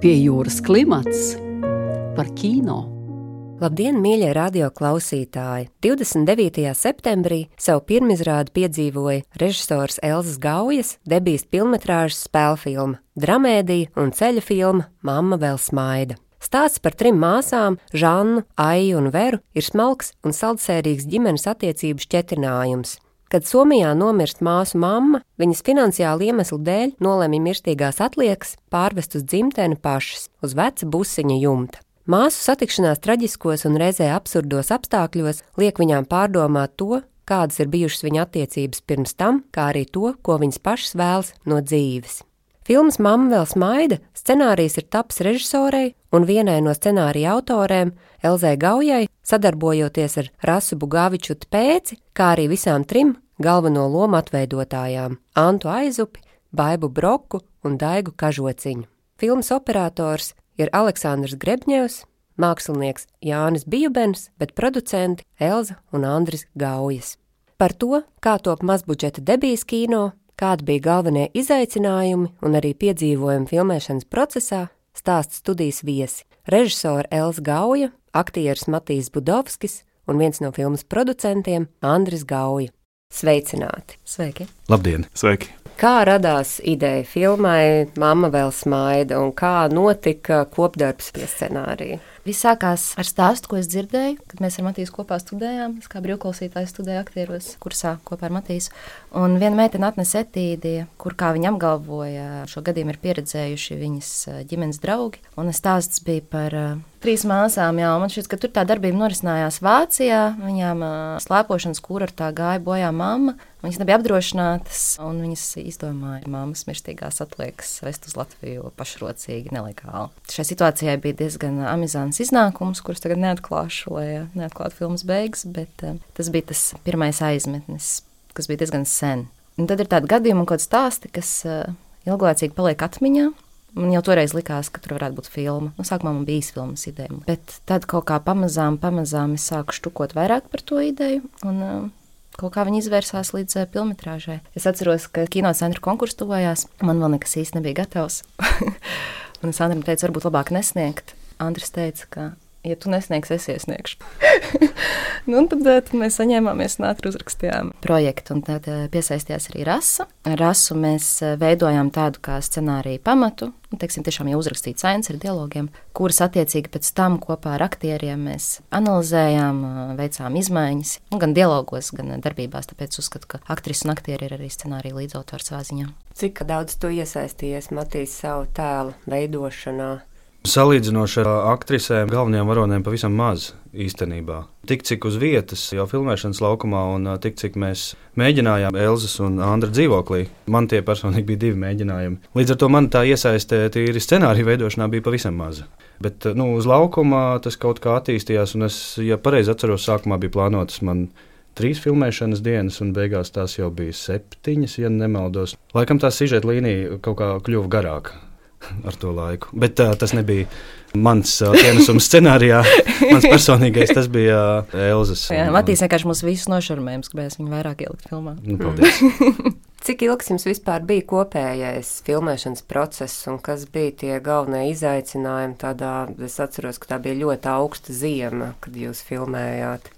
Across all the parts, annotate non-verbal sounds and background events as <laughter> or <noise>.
Pie jūras klimats par kino. Labdien, mīļie radioklausītāji! 29. septembrī savu pirmizrādi piedzīvoja režisors Elzas Gaujas debijas filmas spēļu filma, dramēdija un ceļa filma Mama vēl smaida. Stāsts par trim māsām, Žannu, Aiju un Veru, ir smalks un saldsērīgs ģimenes attiecību šķetrinājums. Kad Somijā nomirst māsu mamma, viņas finansiālu iemeslu dēļ nolemj mirstīgās atliekas pārvest uz dzimteni pašas, uz veca busiņa jumta. Māsu satikšanās traģiskos un reizē absurdos apstākļos liek viņām pārdomāt to, kādas ir bijušas viņa attiecības pirms tam, kā arī to, ko viņas pašas vēlas no dzīves. Filmas Mamma vēl smaida, scenārijs ir taps režisorei un vienai no scenārija autorēm, Elzai Gaujai, sadarbojoties ar Rasu Bugaviču Pēci, kā arī visām trim galveno lomu atveidotājām - Antu Aizupi, Baibu Broku un Daigu Kažociņu. Filmas operators ir Aleksandrs Grebņevs, mākslinieks Jānis Bijubens, bet producenti Elza un Andris Gaujas. Par to, kā top mazbudžeta debijas kino, kādi bija galvenie izaicinājumi un arī piedzīvojumi filmēšanas procesā, stāsta studijas viesi - režisora Elza Gauja, aktieris Matīs Budovskis un viens no filmas producentiem Andris Gauja. Sveicināti! Sveiki! Labdien! Sveiki! Kā radās ideja filmai Mama vēl smaida un kā notika kopdarbs pie scenārija? Viss sākās ar stāstu, ko es dzirdēju, kad mēs ar Matīsu kopā studējām. Es kā brīvklausītājs studēju aktieros kursā kopā ar Matīsu. Un viena meitene atnesa etīdi, kur, kā viņa apgalvoja, šo gadījumu ir pieredzējuši viņas ģimenes draugi. Un stāsts bija par uh, trīs māsām, jā, man šķiet, ka tur tā darbība norisinājās Vācijā. Viņām slēpošanas kūra ar tā gāja bojā mamma. Viņas nebija apdrošinātas, un viņas izdomāja mammas mirstīgās atliekas vest uz Latviju pašrocīgi, nelegāli. Šai situācijai bija diezgan amizants iznākums, kurus tagad neatklāšu, lai neatklātu filmas beigas, bet tas bija tas pirmais aizmetnis, kas bija diezgan sen. Un tad ir tādi gadījumi un kaut kādi stāsti, kas ilglaicīgi paliek atmiņā. Man jau toreiz likās, ka tur varētu būt filma. Nu, sākumā man bija filmas ideja, bet tad kaut kā pamazām, pamazām es sāku štukot vairāk par to ideju. Un, uh, kaut kā viņi izvērsās līdz uh, filmatrāžai. Es atceros, ka kinocentra konkurss tuvojās, man vēl nekas īsti nebija gatavs. <laughs> un es Andrim teicu, varbūt labāk nesniegt. Andris teica, ka ja tu nesniegsi, es iesniegšu. <laughs> nu, tad, eh, tad mēs saņēmāmies un ātri uzrakstījām projektu, un tad eh, piesaistījās arī rasa. Rasu mēs eh, veidojām tādu kā scenāriju pamatu, un, nu, teiksim, tiešām jau uzrakstīts sains ar dialogiem, kuras attiecīgi pēc tam kopā ar aktieriem mēs analizējām, veicām izmaiņas, nu, gan dialogos, gan darbībās, tāpēc uzskatu, ka aktris un aktieri ir arī scenārija līdzautors savā ziņā. Cik daudz tu iesaistījies Matīs savu tēlu veidošanā? Salīdzinoši ar aktrisēm, galvenajām varonēm pavisam maz īstenībā. Tik cik uz vietas, jau filmēšanas laukumā, un tik cik mēs mēģinājām Elzas un Andra dzīvoklī. Man tie personīgi bija divi mēģinājumi. Līdz ar to man tā iesaiste tīri scenārija veidošanā bija pavisam maza. Bet nu, uz laukuma tas kaut kā attīstījās, un es, ja pareizi atceros, sākumā bija plānotas man trīs filmēšanas dienas, un beigās tās jau bija septiņas, ja nemaldos. Laikam tā sižeta līnija kaut kā kļuva garāka ar to laiku. Bet uh, tas nebija mans uh, pienesums scenārijā. Mans personīgais tas bija uh, Elzas. Jā, Matīs vienkārši mūs visus nošarmējums, gribēs viņu vairāk ielikt filmā. Nu, paldies! <laughs> Cik ilgs jums vispār bija kopējais filmēšanas process, un kas bija tie galvenie izaicinājumi? Tādā, es atceros, ka tā bija ļoti augsta ziema, kad jūs filmējāt.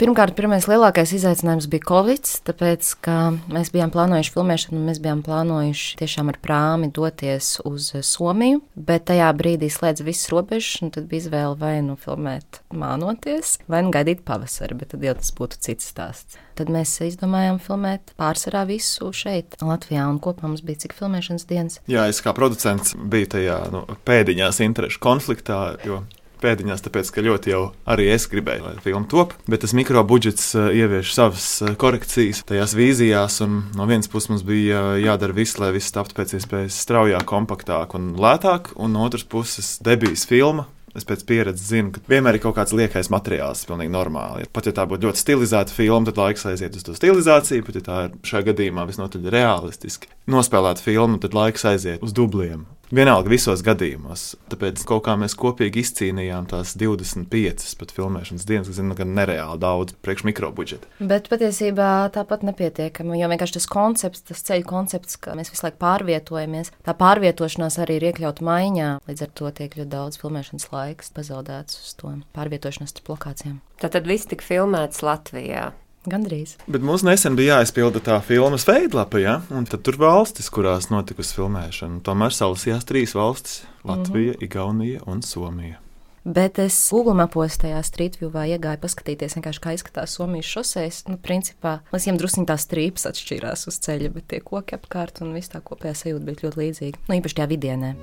Pirmkārt, pirmais lielākais izaicinājums bija Covid, tāpēc, ka mēs bijām plānojuši filmēšanu, un mēs bijām plānojuši tiešām ar prāmi doties uz Somiju, bet tajā brīdī slēdz visas robežas, un tad bija izvēle vai nu filmēt mānoties, vai nu gaidīt pavasari, bet tad jau tas būtu cits stāsts. Tad mēs izdomājām filmēt pārsvarā visu šeit, Latvijā, un kopā mums bija cik filmēšanas dienas. Jā, es kā producents biju tajā nu, pēdiņās interešu konfliktā, jo pēdiņās, tāpēc, ka ļoti jau arī es gribēju, lai filma top, bet tas mikro budžets eh, ievieš savas eh, korekcijas tajās vīzijās, un no vienas puses mums bija eh, jādara viss, lai viss taptu pēc iespējas straujāk, kompaktāk un lētāk, un no otras puses debijas filma. Es pēc pieredzes zinu, ka vienmēr ir kaut kāds liekais materiāls, pilnīgi normāli. Pat ja tā būtu ļoti stilizēta filma, tad laiks aiziet uz to stilizāciju, bet ja tā ir šajā gadījumā visnotaļ realistiski nospēlēta filma, tad laiks aiziet uz dubliem. Vienalga visos gadījumos. Tāpēc kaut kā mēs kopīgi izcīnījām tās 25 pat filmēšanas dienas, kas ir gan nereāli daudz priekš mikrobudžeta. Bet patiesībā tāpat nepietiekami, jo vienkārši tas koncepts, tas ceļu koncepts, ka mēs visu laiku pārvietojamies, tā pārvietošanās arī ir iekļauta maiņā. Līdz ar to tiek ļoti daudz filmēšanas laiks pazaudēts uz to pārvietošanos starp lokācijām. Tad viss tika filmēts Latvijā. Gandrīz. Bet mums nesen bija jāizpilda tā filmas veidlapa, ja? un tad tur valstis, kurās notikusi filmēšana. Tomēr salasījās trīs valstis - Latvija, mm -hmm. Igaunija un Somija. Bet es Google mapos tajā streetview iegāju paskatīties, kā izskatās Somijas šoseis. Nu, principā, līdz viņiem druskuļi tās strīpas atšķīrās uz ceļa, bet tie koki apkārt un viss tā kopējā sajūta bija ļoti līdzīga. Nu, īpaši tajā vidienē.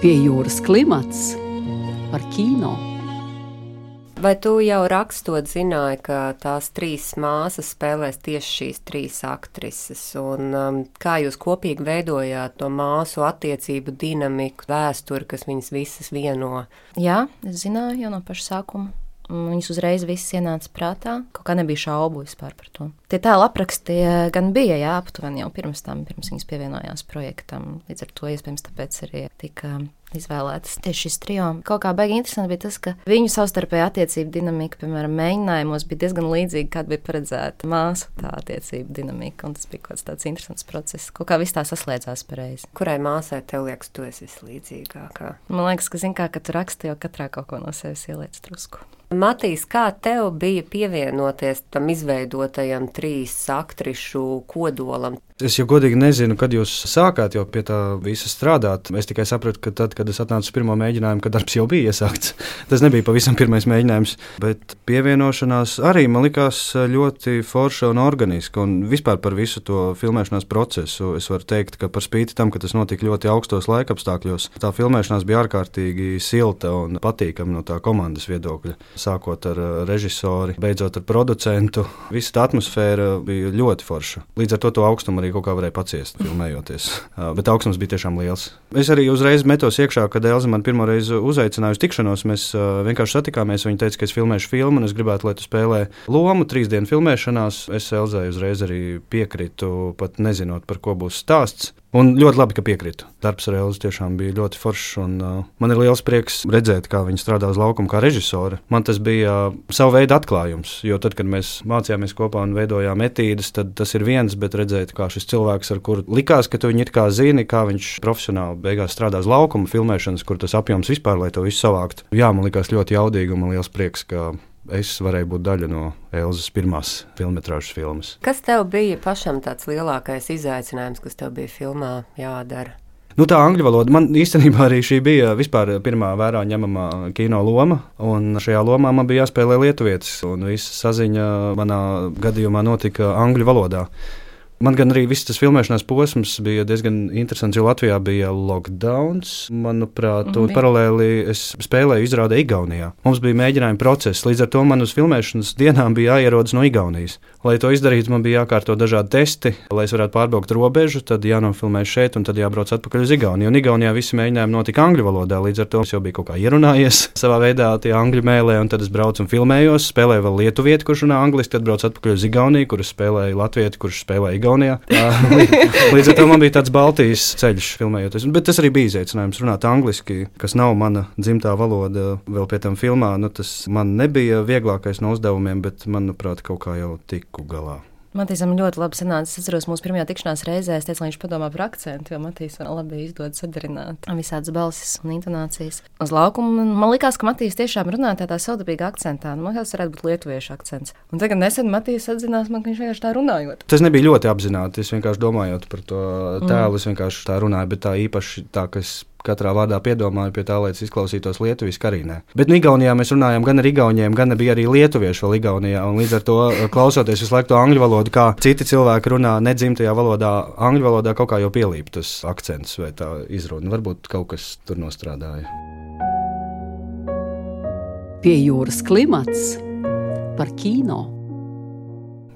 Pie jūras klimats par kino. Vai tu jau rakstot zināji, ka tās trīs māsas spēlēs tieši šīs trīs aktrises? Un, um, kā jūs kopīgi veidojāt to māsu attiecību dinamiku, vēsturi, kas viņas visas vieno? Jā, es zināju jau no paša sākuma. Viņas uzreiz viss ienāca prātā. Kaut kā nebija šaubu vispār par to. Tie tēlu apraksti gan bija jā, aptuveni jau pirms tam, pirms viņas pievienojās projektam. Līdz ar to iespējams tāpēc arī tika izvēlētas tieši šis trio. Kaut kā baigi interesanti bija tas, ka viņu savstarpējā attiecība dinamika, piemēram, mēģinājumos bija diezgan līdzīga, kāda bija paredzēta māsu tā attiecība dinamika. Un tas bija kaut kāds tāds interesants process. Kaut kā viss tā saslēdzās pareizi. Kurai māsai tev liekas, tu esi vislīdzīgākā? Man liekas, ka, zin kā, ka tu raksti jau katrā kaut ko no sevis ieliec drusku. Matīs, kā tev bija pievienoties tam izveidotajam trīs aktrišu kodolam? Es jau godīgi nezinu, kad jūs sākāt jau pie tā visa strādāt. Es tikai sapratu, ka tad, kad es atnācu uz pirmo mēģinājumu, ka darbs jau bija iesākts. <laughs> Tas nebija pavisam pirmais mēģinājums, bet pievienošanās arī man likās ļoti forša un organiska. Un vispār par visu to filmēšanās procesu es varu teikt, ka par spīti tam, ka tas notika ļoti augstos laikapstākļos, tā filmēšanās bija ārkārtīgi silta un patīkama no tā komandas viedokļa. Sākot ar režisori, beidzot ar producentu, visa tā atmosfēra bija ļoti forša. Līdz ar to, to augstumu arī kaut kā varēja paciest, filmējoties. <laughs> Bet augstums bija tiešām liels. Es arī uzreiz metos iekšā, kad Elza man pirmo reizi uzaicināja uz tikšanos. Mēs vienkārši satikāmies. Viņa teica, ka es filmēšu filmu, un es gribētu, lai tu spēlē lomu trīs dienu filmēšanās. Es Elzai uzreiz arī piekritu, pat nezinot, par ko būs stāsts. Un ļoti labi, ka piekritu. Darbs ar Elzu tiešām bija ļoti foršs. Un, uh, man ir liels prieks redzēt, kā viņa strādā uz laukuma kā režisore. Man tas bija uh, sava veida atklājums. Jo tad, kad mēs mācījāmies kopā un veidojām etīdes, tad tas ir viens, bet redzēt, kā šis cilvēks, ar kuru likās, ka tu viņu it kā zini, kā viņš profesionāli beigās strādā uz laukuma filmēšanas, kur tas apjoms vispār, lai to visu savākt. Jā, man likās ļoti jaudīgi un man liels prieks, ka es varēju būt daļa no Elzas pirmās filmas filmas. Kas tev bija pašam tāds lielākais izaicinājums, kas tev bija filmā jādara? Nu, tā angļu valoda man īstenībā arī bija pirmā vērā ņemamā kino loma. Šajā lomā man bija jāspēlē lietuvietis, un visa saziņa manā gadījumā notika angļu valodā. Man gan arī viss tas filmēšanās posms bija diezgan interesants, jo Latvijā bija lockdown, manuprāt, un paralēli es spēlēju izrādē Igaunijā. Mums bija mēģinājuma process, līdz ar to man uz filmēšanas dienām bija jāierodas no Igaunijas. Lai to izdarītu, man bija jākārto dažādi testi, lai es varētu pārbraukt robežu, tad jānofilmē šeit, un tad jābrauc atpakaļ uz Igauniju. Un Igaunijā visi mēģinājumi notika angļu valodā, līdz ar to es jau biju kaut kā ierunājies <laughs> savā veidā tie angļu mēlē, un tad es braucu un filmējos, spēlēju vēl lietuvieti, kurš runā angliski, tad braucu atpakaļ uz Igauniju, kur spēlēju latvieti, kurš spēlēja Igaunijā. <laughs> Līdz ar to man bija tāds Baltijas ceļš, filmējoties. Bet tas arī bija izaicinājums runāt angliski, kas nav mana dzimtā valoda. Vēl pie tam filmā nu, tas man nebija vieglākais no uzdevumiem, bet manuprāt, kaut kā jau tiku galā. Matīsam ļoti labi sanāca. Es atceros, mūsu pirmajā tikšanās reizē es teicu, lai viņš padomā par akcentu, jo Matīsam labi izdodas sadarināt visādas balsis un intonācijas. Uz laukuma man likās, ka Matīs tiešām runā tādā savdabīgā akcentā. Nu, man liekas, varētu būt lietuviešu akcents. Un tagad nesen Matīs atzinās man, ka viņš vienkārši tā runājot. Tas nebija ļoti apzināti. Es vienkārši domājot par to tēlu, mm. es vienkārši tā runāju, bet tā īpaši tā, ka es katrā vārdā piedomāju pie tā, lai tas izklausītos lietuviski arī nē. Bet Igaunijā mēs runājām gan ar Igauniem, gan bija arī lietuviešu vēl Igaunijā. Līdz ar to eh, klausoties visu laiku to angļu valodu, kā citi cilvēki runā nedzimtajā valodā, angļu valodā kaut kā jau pielīp tas akcents vai tā izruna. Varbūt kaut kas tur nostrādāja. Pie jūras klimats par kino.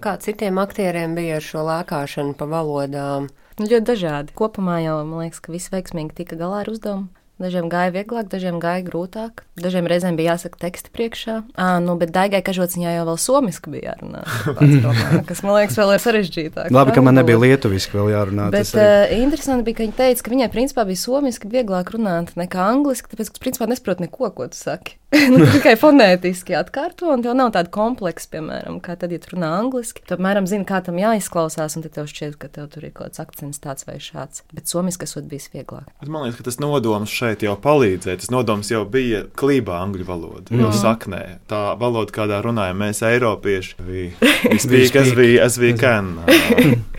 Kā citiem aktieriem bija ar šo lēkāšanu pa valodām? Nu, ļoti dažādi. Kopumā jau man liekas, ka viss veiksmīgi tika galā ar uzdevumu. Dažiem gāja vieglāk, dažiem gāja grūtāk. Dažiem reizēm bija jāsaka teksti priekšā. À, nu, bet daigai kažociņā jau vēl somiski bija jārunā. <laughs> Romā, kas man liekas vēl ir sarežģītāk. Labi, ka man nebija lietuviski vēl jārunā. Bet uh, interesanti bija, ka viņa teica, ka viņai principā bija somiski vieglāk runāt nekā angliski, tāpēc, ka principā nesaprot neko, ko tu saki. <laughs> nu, tikai fonētiski atkārto, un tev nav tāda kompleksa, piemēram, kā tad, ja tu runā angliski. Tu apmēram zini, kā tam jāizklausās, un tad tev šķiet, ka tev tur ir kaut kāds akcents tāds vai šāds. Bet somiski esot bijis vieglāk. Bet man liekas, ka tas nodoms šeit jau palīdzēja. Tas nodoms jau bija klībā angļu valoda, mm. jau saknē. Tā valoda, kādā runājam mēs, Eiropieši, <laughs> bija speak as we, as we can.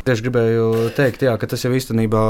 Tieši gribēju teikt, jā, ka tas jau īstenībā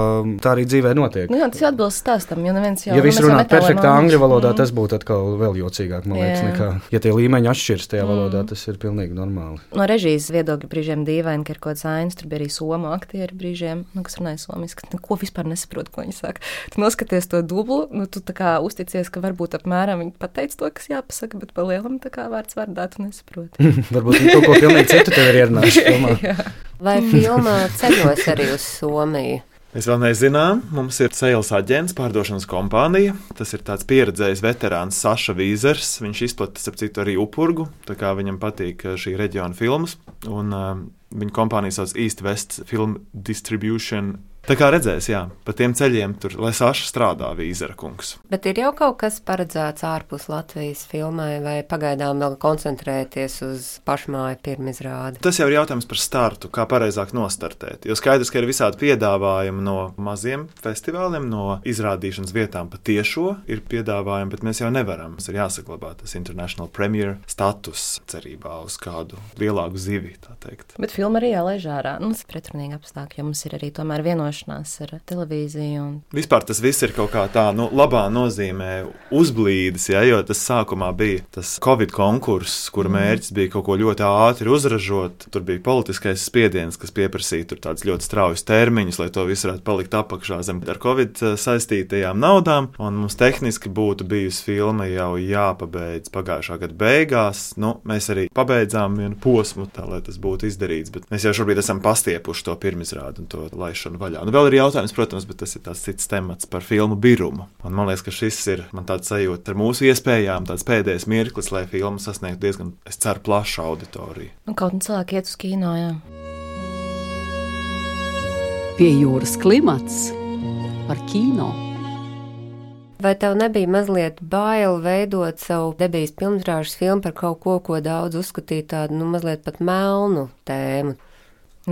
tā arī dzīvē notiek. Nu, jā, tas atbilst stāstam, jo neviens jau. Ja viss runā perfektā angļu valodā, mm. tas būtu atkal vēl jo jocīgāk, man liekas, nekā, ja tie līmeņi atšķiras tajā mm. valodā, tas ir pilnīgi normāli. No režijas viedokļa brīžiem dīvaini, ka ir kaut kāds ainas, tur bija arī somu aktieri brīžiem, nu, kas runāja somiski, neko vispār nesaprot, ko viņi saka. Tu noskaties to dublu, nu, tu tā kā uzticies, ka varbūt apmēram viņi pateica to, kas jāpasaka, bet pa lielam tā kā vārds vārdā tu nesaproti. <laughs> varbūt viņi kaut ko pilnīgi citu tev ir ierunājuši. <laughs> Vai filmā ceļos arī uz Somiju? Mēs vēl nezinām, mums ir sales aģents, pārdošanas kompānija. Tas ir tāds pieredzējis veterāns Saša Vīzers. Viņš izplatīja, ap citu, arī upurgu. Viņam patīk uh, šī reģiona filmas. Un, uh, viņa kompānija sauc East West Film Distribution Tā kā redzēs, jā, pa tiem ceļiem tur, lai Saša strādā Vīzera kungs. Bet ir jau kaut kas paredzēts ārpus Latvijas filmai, vai pagaidām vēl koncentrēties uz pašmāju pirmizrādi? Tas jau ir jautājums par startu, kā pareizāk nostartēt. Jo skaidrs, ka ir visādi piedāvājumi no maziem festivāliem, no izrādīšanas vietām pa tiešo ir piedāvājumi, bet mēs jau nevaram. Mums ir jāsaglabā tas International Premier status cerībā uz kādu lielāku zivi, tā teikt. Bet filma arī jālaiž ārā. Nu, tas ir pretrunīgi apstākļi, jo mums ir arī tomēr vienošanās vienošanās ar televīziju. Un... Vispār tas viss ir kaut kā tā, nu, labā nozīmē uzblīdis, ja, jo tas sākumā bija tas Covid konkurss, kura mm. mērķis bija kaut ko ļoti ātri uzražot. Tur bija politiskais spiediens, kas pieprasīja tādus ļoti straujus termiņus, lai to visu varētu palikt apakšā zem ar Covid eh, saistītajām naudām. Un mums tehniski būtu bijusi filma jau jāpabeidz pagājušā gada beigās. Nu, mēs arī pabeidzām vienu posmu, tā lai tas būtu izdarīts, bet mēs jau šobrīd esam pastiepuši to pirmizrādi un to laišanu vaļā. Un vēl ir jautājums, protams, bet tas ir tāds cits temats par filmu birumu. Un man liekas, ka šis ir man tāds sajūta ar mūsu iespējām, tāds pēdējais mirklis, lai filma sasniegtu diezgan, es ceru, plašu auditoriju. Nu, kaut kā cilvēki iet uz kino, jā. Pie jūras klimats par kino. Vai tev nebija mazliet bail veidot savu debijas filmas filmu par kaut ko, ko daudz uzskatīja tādu, nu, mazliet pat melnu tēmu?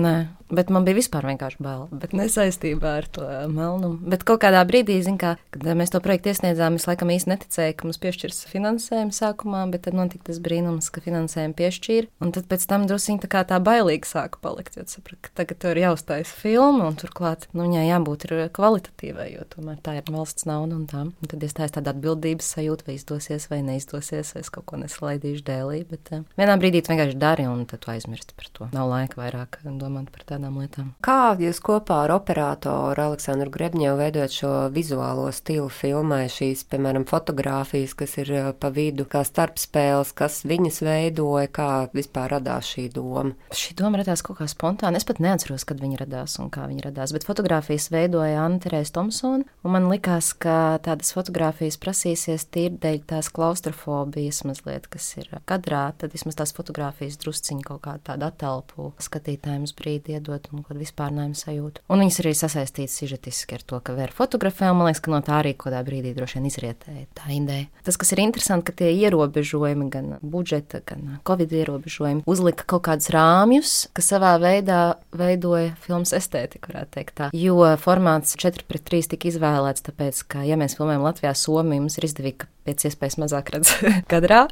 Nē, Bet man bija vispār vienkārši bail, bet ne saistībā ar to melnumu. Bet kaut kādā brīdī, kā, kad mēs to projektu iesniedzām, es laikam īsti neticēju, ka mums piešķirs finansējumu sākumā, bet tad notika tas brīnums, ka finansējumu piešķīra. Un tad pēc tam druskuļi tā kā tā bailīgi sāka palikt. Jo sapratu, ka tagad tur ir jāuztais filma, un turklāt nu, viņai jābūt kvalitatīvai, jo tomēr tā ir valsts nauda un tā. Un tad es tā esmu tāda atbildības sajūta, vai izdosies vai neizdosies, vai es kaut ko nesalaidīšu dēlī. Bet uh, vienā brīdī tu vienkārši dari, un tad tu aizmirsti par to. Nav laika vairāk domāt par tādu tādām lietām. Kā jūs kopā ar operatoru Aleksandru Grebņevu veidojat šo vizuālo stilu filmai, šīs, piemēram, fotogrāfijas, kas ir eh, pa vidu, kā starpspēles, kas viņas veidoja, kā vispār radās šī doma? Šī doma radās kaut kā spontāni. Es pat neatceros, kad viņa radās un kā viņa radās, bet fotogrāfijas veidoja Anna Terēs Tomsona, un man likās, ka tādas fotogrāfijas prasīsies tīri dēļ tās klaustrofobijas mazliet, kas ir kadrā, tad vismaz tās fotogrāfijas drusciņi kaut kā tādu atelpu skatītājiem uz brīdi iedod iedot un kādu vispārnējumu sajūtu. Un viņas arī sasaistītas sižetiski ar to, ka vēra fotografē, un man liekas, ka no tā arī kādā brīdī droši vien izrietēja tā ideja. Tas, kas ir interesanti, ka tie ierobežojumi, gan budžeta, gan covid ierobežojumi, uzlika kaut kādus rāmjus, kas savā veidā veidoja filmas estētiku, varētu teikt tā. Jo formāts 4 pret 3 tika izvēlēts, tāpēc, ka, ja mēs filmējam Latvijā, Somiju, mums ir izdevīgi, ka pēc iespējas mazāk redz <laughs> kadrā.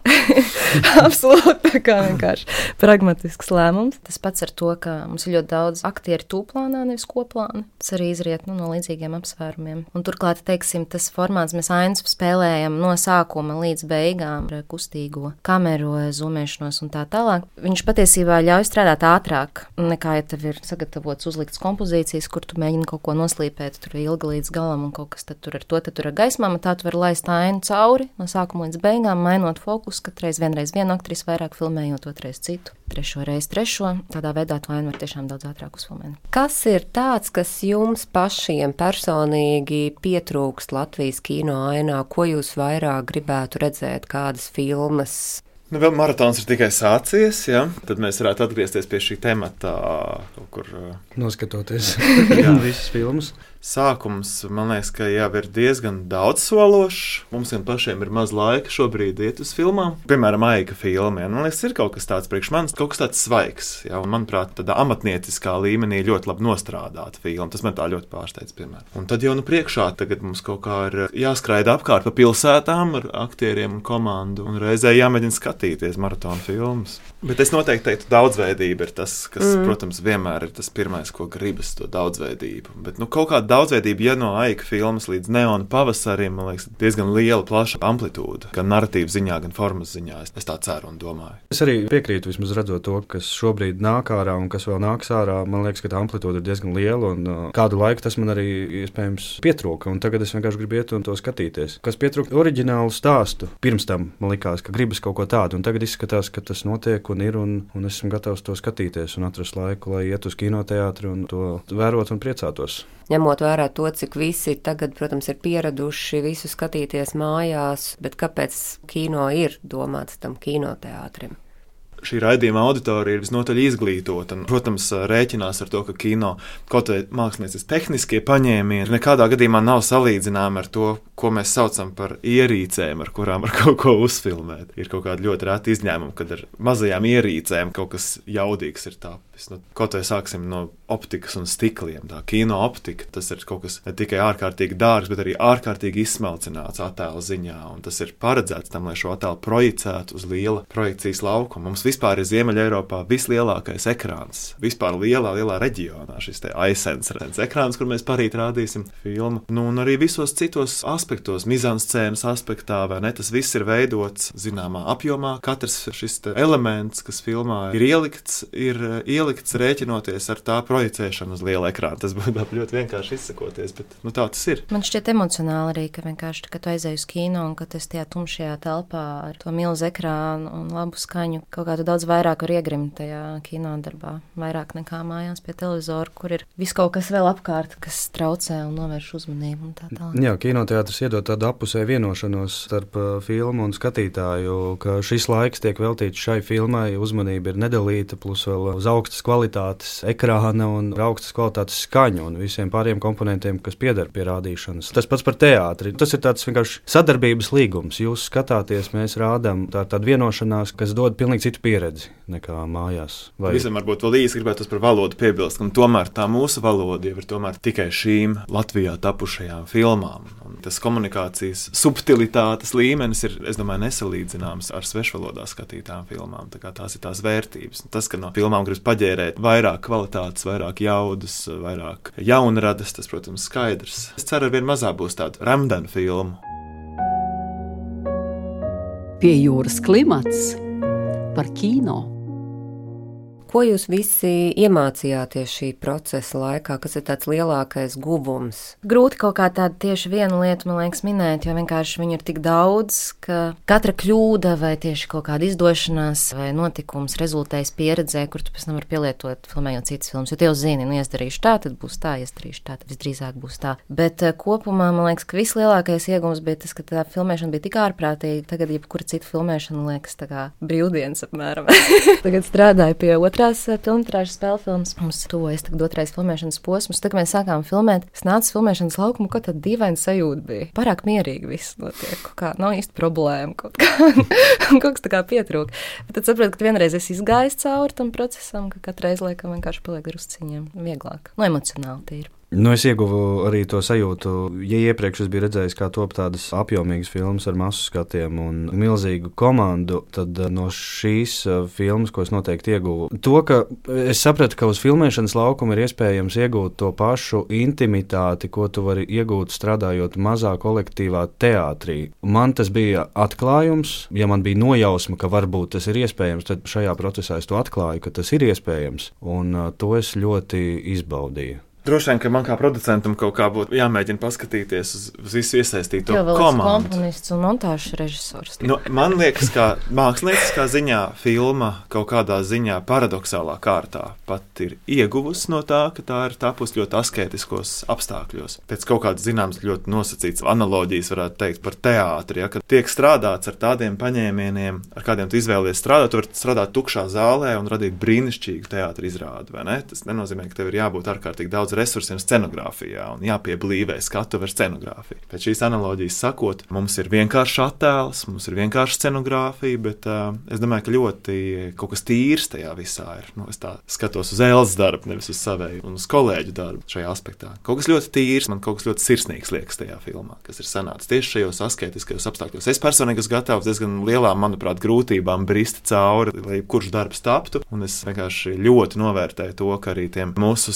<laughs> Absolūti tā kā vienkārši pragmatisks lēmums. Tas pats ar to, ka mums ir ļoti daudz aktieru tūplānā, nevis koplānā. Tas arī izriet nu, no līdzīgiem apsvērumiem. Un turklāt, teiksim, tas formāts mēs ainas spēlējam no sākuma līdz beigām ar kustīgo kameru, zumēšanos un tā tālāk. Viņš patiesībā ļauj strādāt ātrāk nekā, ja tev ir sagatavots uzlikts kompozīcijas, kur tu mēģini kaut ko noslīpēt, tur ilgi līdz galam un kaut kas tur ar to, tad tur ar gaismām, tā tu vari laist ainu cauri no sākuma līdz beigām, mainot fokusu, katreiz vienreiz vienu aktrisi vairāk filmējot, otrais citu, trešo reizi trešo. Tādā veidā to ainu var tiešām daudz ātrāk ātrāk uzfilmēt. Kas ir tāds, kas jums pašiem personīgi pietrūkst Latvijas kino ainā? Ko jūs vairāk gribētu redzēt, kādas filmas? Nu, vēl maratons ir tikai sācies, ja? tad mēs varētu atgriezties pie šī temata kaut kur. Noskatoties <laughs> visas filmas sākums, man liekas, ka jau ir diezgan daudz sološs. Mums gan pašiem ir maz laika šobrīd iet uz filmām. Piemēram, Aika filmiem. Man liekas, ir kaut kas tāds priekš manis, kaut kas tāds svaigs. Jā, un, manuprāt, tādā amatnieciskā līmenī ļoti labi nostrādāta filma. Tas man tā ļoti pārsteidz, piemēram. Un tad jau nu priekšā tagad mums kaut kā ir jāskraida apkārt pa pilsētām ar aktieriem un komandu, un reizē jāmēģina skatīties maratona filmas. Bet es noteikti teiktu, ka daudzveidība ir tas, kas, mm. protams, vienmēr ir tas pirmais, ko gribas, to daudzveidību. Bet nu, kaut kāda daudzveidība, ja no aika filmas līdz neona pavasarim, man liekas, diezgan liela, plaša amplitūda. Gan narratīvas ziņā, gan formas ziņā. Es tā ceru un domāju. Es arī piekrītu, vismaz redzot to, kas šobrīd nāk ārā un kas vēl nāks ārā. Man liekas, ka tā amplitūda ir diezgan liela un uh, kādu laiku tas man arī iespējams pietrūka. Tagad es vienkārši gribu iet un to skatīties. Kas pietrūka oriģinālu stāstu. Pirms tam man likās, ka gribas kaut ko tādu, un tagad izskatās, ka tas notiek un ir, un, un esmu gatavs to skatīties un atrast laiku, lai iet uz kinoteātri un to vērot un priecātos ņemot vērā to, cik visi tagad, protams, ir pieraduši visu skatīties mājās, bet kāpēc kino ir domāts tam kinoteātrim? Šī raidījuma auditorija ir visnotaļ izglītota. Un, protams, rēķinās ar to, ka kino kaut kādā mākslinieckā tehniskie paņēmieni nekādā gadījumā nav salīdzināmi ar to, ko mēs saucam par ierīcēm, ar kurām var <laughs> kaut ko uzfilmēt. Ir kaut kāda ļoti reta izņēmuma, kad ar mazajām ierīcēm kaut kas jaudīgs ir tāpis. Nu, kaut vai sāksim no optikas un stikliem. Tā kino optika tas ir kaut kas ne tikai ārkārtīgi dārgs, bet arī ārkārtīgi izsmalcināts attēlu ziņā. Un tas ir paredzēts tam, lai šo attēlu projicētu uz liela projekcijas laukuma. Mums vispār ir Ziemeļā Eiropā vislielākais ekrāns. Vispār lielā, lielā reģionā šis aizsens ekrāns, kur mēs parīt rādīsim filmu. Nu, un arī visos citos aspektos mizanscēnas aspektā, vai ne? Tas viss ir veidots zināmā apjomā. Katrs šis elements, kas filmā ir ielikts, ir eh, ielikts rēķinoties ar tā projicēšanu uz liela ekrāna. Tas būtu ļoti vienkārši izsakoties, bet nu, tā tas ir. Man šķiet emocionāli arī, ka vienkārši, kad aizej uz kino un ka tas tajā tumšajā telpā ar to milzu ekrānu un labu skaņu, kaut kā tu daudz vairāk var iegrimt tajā kino darbā. Vairāk nekā mājās pie televizora, kur ir viss kaut kas vēl apkārt, kas traucē un novērš uzmanību un tā tālāk. Jā, kinoteātris iedod tādu apusēju vienošanos starp uh, filmu un skatītāju, ka šis laiks tiek veltīts šai filmai, uzmanība ir nedalīta, plus vēl uz augstas kvalitātes ekrāna un augstas kvalitātes skaņu un visiem pārējiem komponentiem, kas pieder pie rādīšanas. Tas pats par teātri. Tas ir tāds vienkārši sadarbības līgums. Jūs skatāties, mēs rādām tā, tādu vienošanās, kas dod pilnīgi citu pieredzi nekā mājās. Vai... Visam varbūt vēl īsi gribētu par valodu piebilst, un tomēr tā mūsu valoda jau ir tikai šīm Latvijā tapušajām filmām. Un tas komunikācijas subtilitātes līmenis ir, es domāju, nesalīdzināms ar svešvalodā skatītām filmām. Tā tās ir tās vērtības. Tas, ka no filmām gribas paģērēt vairāk kvalitātes, vairāk jaudas, vairāk jaunradas, tas, protams, skaidrs. Es ceru, ka vien mazāk būs tādu Ramdana filmu. Pie jūras klimats par kino. Ko jūs visi iemācījāties šī procesa laikā, kas ir tāds lielākais guvums? Grūti kaut kā tādu tieši vienu lietu, man liekas, minēt, jo vienkārši viņu ir tik daudz, ka katra kļūda vai tieši kaut kāda izdošanās vai notikums rezultējas pieredzē, kur tu pēc tam vari pielietot, filmējot citas filmas. Jo tie jau zini, nu, iedarīšu tā, tad būs tā, iedarīšu tā, tad visdrīzāk būs tā. Bet uh, kopumā man liekas, ka vislielākais iegums bija tas, ka tā filmēšana bija tik ārprātīga. Tagad jebkura cita filmēšana liekas tā kā brīvdienas apmēram. <laughs> Tagad strādāju pie otrā otrās eh, filmas spēļu filmas. Mums tuvojas tagad otrais filmēšanas posms. Tad, kad mēs sākām filmēt, es nācu filmēšanas laukumu, kaut kāda dīvaina sajūta bija. Pārāk mierīgi viss notiek. Kā, nav īsti problēma. Kaut, kā, <laughs> kaut kas tā kā pietrūka. Bet tad saprotu, ka vienreiz es izgāju cauri tam procesam, ka katru reizi laikam vienkārši paliek drusciņiem vieglāk. No nu, emocionāli tīri. Nu, es ieguvu arī to sajūtu, ja iepriekš es biju redzējis, kā top tādas apjomīgas filmas ar masu skatiem un milzīgu komandu, tad eh, no šīs eh, filmas, ko es noteikti ieguvu, to, ka es sapratu, ka uz filmēšanas laukuma ir iespējams iegūt to pašu intimitāti, ko tu vari iegūt strādājot mazā kolektīvā teātrī. Man tas bija atklājums, ja man bija nojausma, ka varbūt tas ir iespējams, tad šajā procesā es to atklāju, ka tas ir iespējams, un uh, to es ļoti izbaudīju. Droši vien, ka man kā producentam kaut kā būtu jāmēģina paskatīties uz, uz visu iesaistīto esi komandu. komponists un montāžas režisors. Nu, man liekas, ka mākslinieckā ziņā filma kaut kādā ziņā paradoxālā kārtā pat ir ieguvusi no tā, ka tā ir tapusi ļoti asketiskos apstākļos. Pēc kaut kādas zināmas ļoti nosacītas analoģijas varētu teikt par teātri, ja, kad tiek strādāts ar tādiem paņēmieniem, ar kādiem tu izvēlies strādāt. Tu vari strādāt tukšā zālē un radīt brīnišķīgu teātris izrādi. vai ne? Tas nenozīmē, ka tev ir jābūt ārkārtīgi daudz resursiem scenogrāfijā un jāpieblīvē skatu ar scenogrāfiju. Pēc šīs analoģijas sakot, mums ir vienkāršs attēls, mums ir vienkārša scenogrāfija, bet uh, es domāju, ka ļoti kaut kas tīrs tajā visā ir. Nu, es skatos uz Elzas darbu, nevis uz savēju un uz kolēģu darbu šajā aspektā. Kaut kas ļoti tīrs, man kaut kas ļoti sirsnīgs liekas tajā filmā, kas ir sanācis tieši šajos asketiskajos apstākļos. Es personīgi esmu gatavs diezgan lielām, manuprāt, grūtībām brist cauri, lai kurš darbs taptu, un es vienkārši ļoti novērtēju to, ka arī tiem mūsu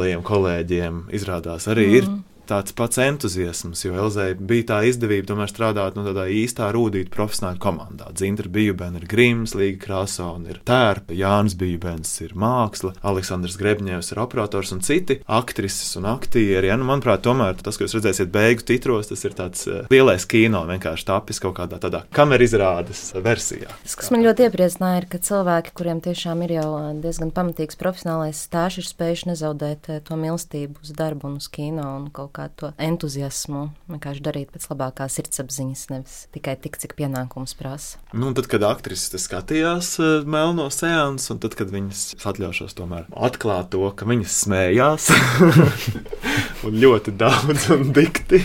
superprofesionāliem kolēģiem izrādās arī mm. ir tāds pats entuziasms, jo Elzai bija tā izdevība tomēr strādāt nu, tādā īstā rūtīta profesionāla komandā. Dzintra Bijubēna ir Grims, Līga Krasona ir tērpa, Jānis Bijubēns ir māksla, Aleksandrs Grebņevs ir operators un citi aktrises un aktieri. Ja, nu, manuprāt, tomēr tas, ko jūs redzēsiet beigu titros, tas ir tāds uh, lielais kino, vienkārši tapis kaut kādā tādā kamerizrādes versijā. Tas, kas man ļoti iepriecināja, ir, ka cilvēki, kuriem tiešām ir jau diezgan pamatīgs profesionālais stāsts, ir spējuši nezaudēt to mīlestību uz darbu un uz kino un kaut kā to entuziasmu vienkārši darīt pēc labākās sirdsapziņas, nevis tikai tik, cik pienākums prasa. Nu, tad, kad aktrises skatījās uh, melno sēnes, un tad, kad viņas atļaušos tomēr atklāt to, ka viņas smējās, <laughs> un ļoti daudz un dikti,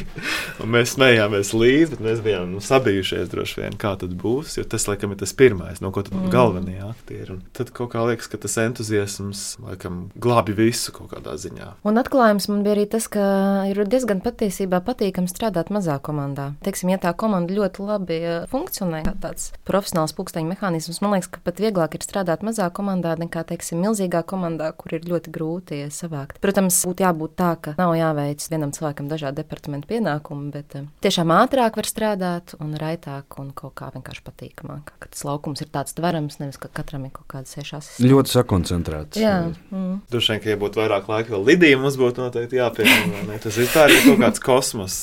un mēs smējāmies līdzi, bet mēs bijām nu, sabijušies droši vien, kā tad būs, jo tas, laikam, ir tas pirmais, no ko tad mm. galvenie aktieri. Un tad kaut kā liekas, ka tas entuziasms, laikam, glābi visu kaut kādā ziņā. Un atklājums man bija arī tas, ka ir diezgan patiesībā patīkami strādāt mazā komandā. Teiksim, ja tā komanda ļoti labi eh, funkcionē, kā tāds profesionāls pulksteņa mehānisms, man liekas, ka pat vieglāk ir strādāt mazā komandā nekā, teiksim, milzīgā komandā, kur ir ļoti grūti savākt. Protams, būtu jābūt tā, ka nav jāveic vienam cilvēkam dažādi departamentu pienākumi, bet eh, tiešām ātrāk var strādāt un raitāk un kaut kā vienkārši patīkamāk. Ka tas laukums ir tāds tverams, nevis ka katram ir kaut kāda sešās. Ļoti sakoncentrēts. Jā, mm. Droši vien, ka, ja būtu vairāk laika, vēl Lidija mums būtu noteikti jāpiemina. Tas ir tā, kaut kāds kosmos,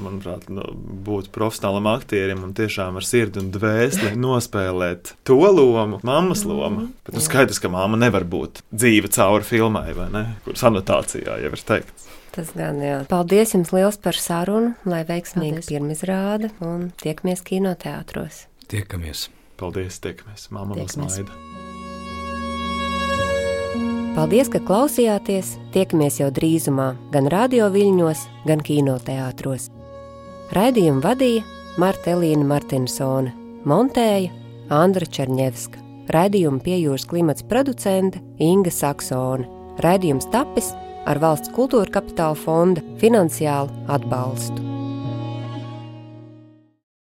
manuprāt, nu, būt profesionālam aktierim un tiešām ar sirdi un dvēseli nospēlēt to lomu, mammas lomu. Bet nu, skaidrs, ka mamma nevar būt dzīve cauri filmai, vai ne? Kuras anotācijā jau ir teikts. Tas gan jā. Paldies jums liels par sarunu, lai veiksmīgi pirmizrāda un tiekamies kinoteātros. Tiekamies! Paldies, tiekamies! Māma vēl Tiekamies. smaida! Paldies, ka klausījāties! Tiekamies jau drīzumā gan radio viļņos, gan kinoteātros. Raidījumu vadīja Marta Elīna Martinsone, montēja Andra Černievska, raidījumu piejūras klimats producente Inga Saksone. Raidījums tapis ar valsts kultūra kapitāla fonda finansiālu atbalstu.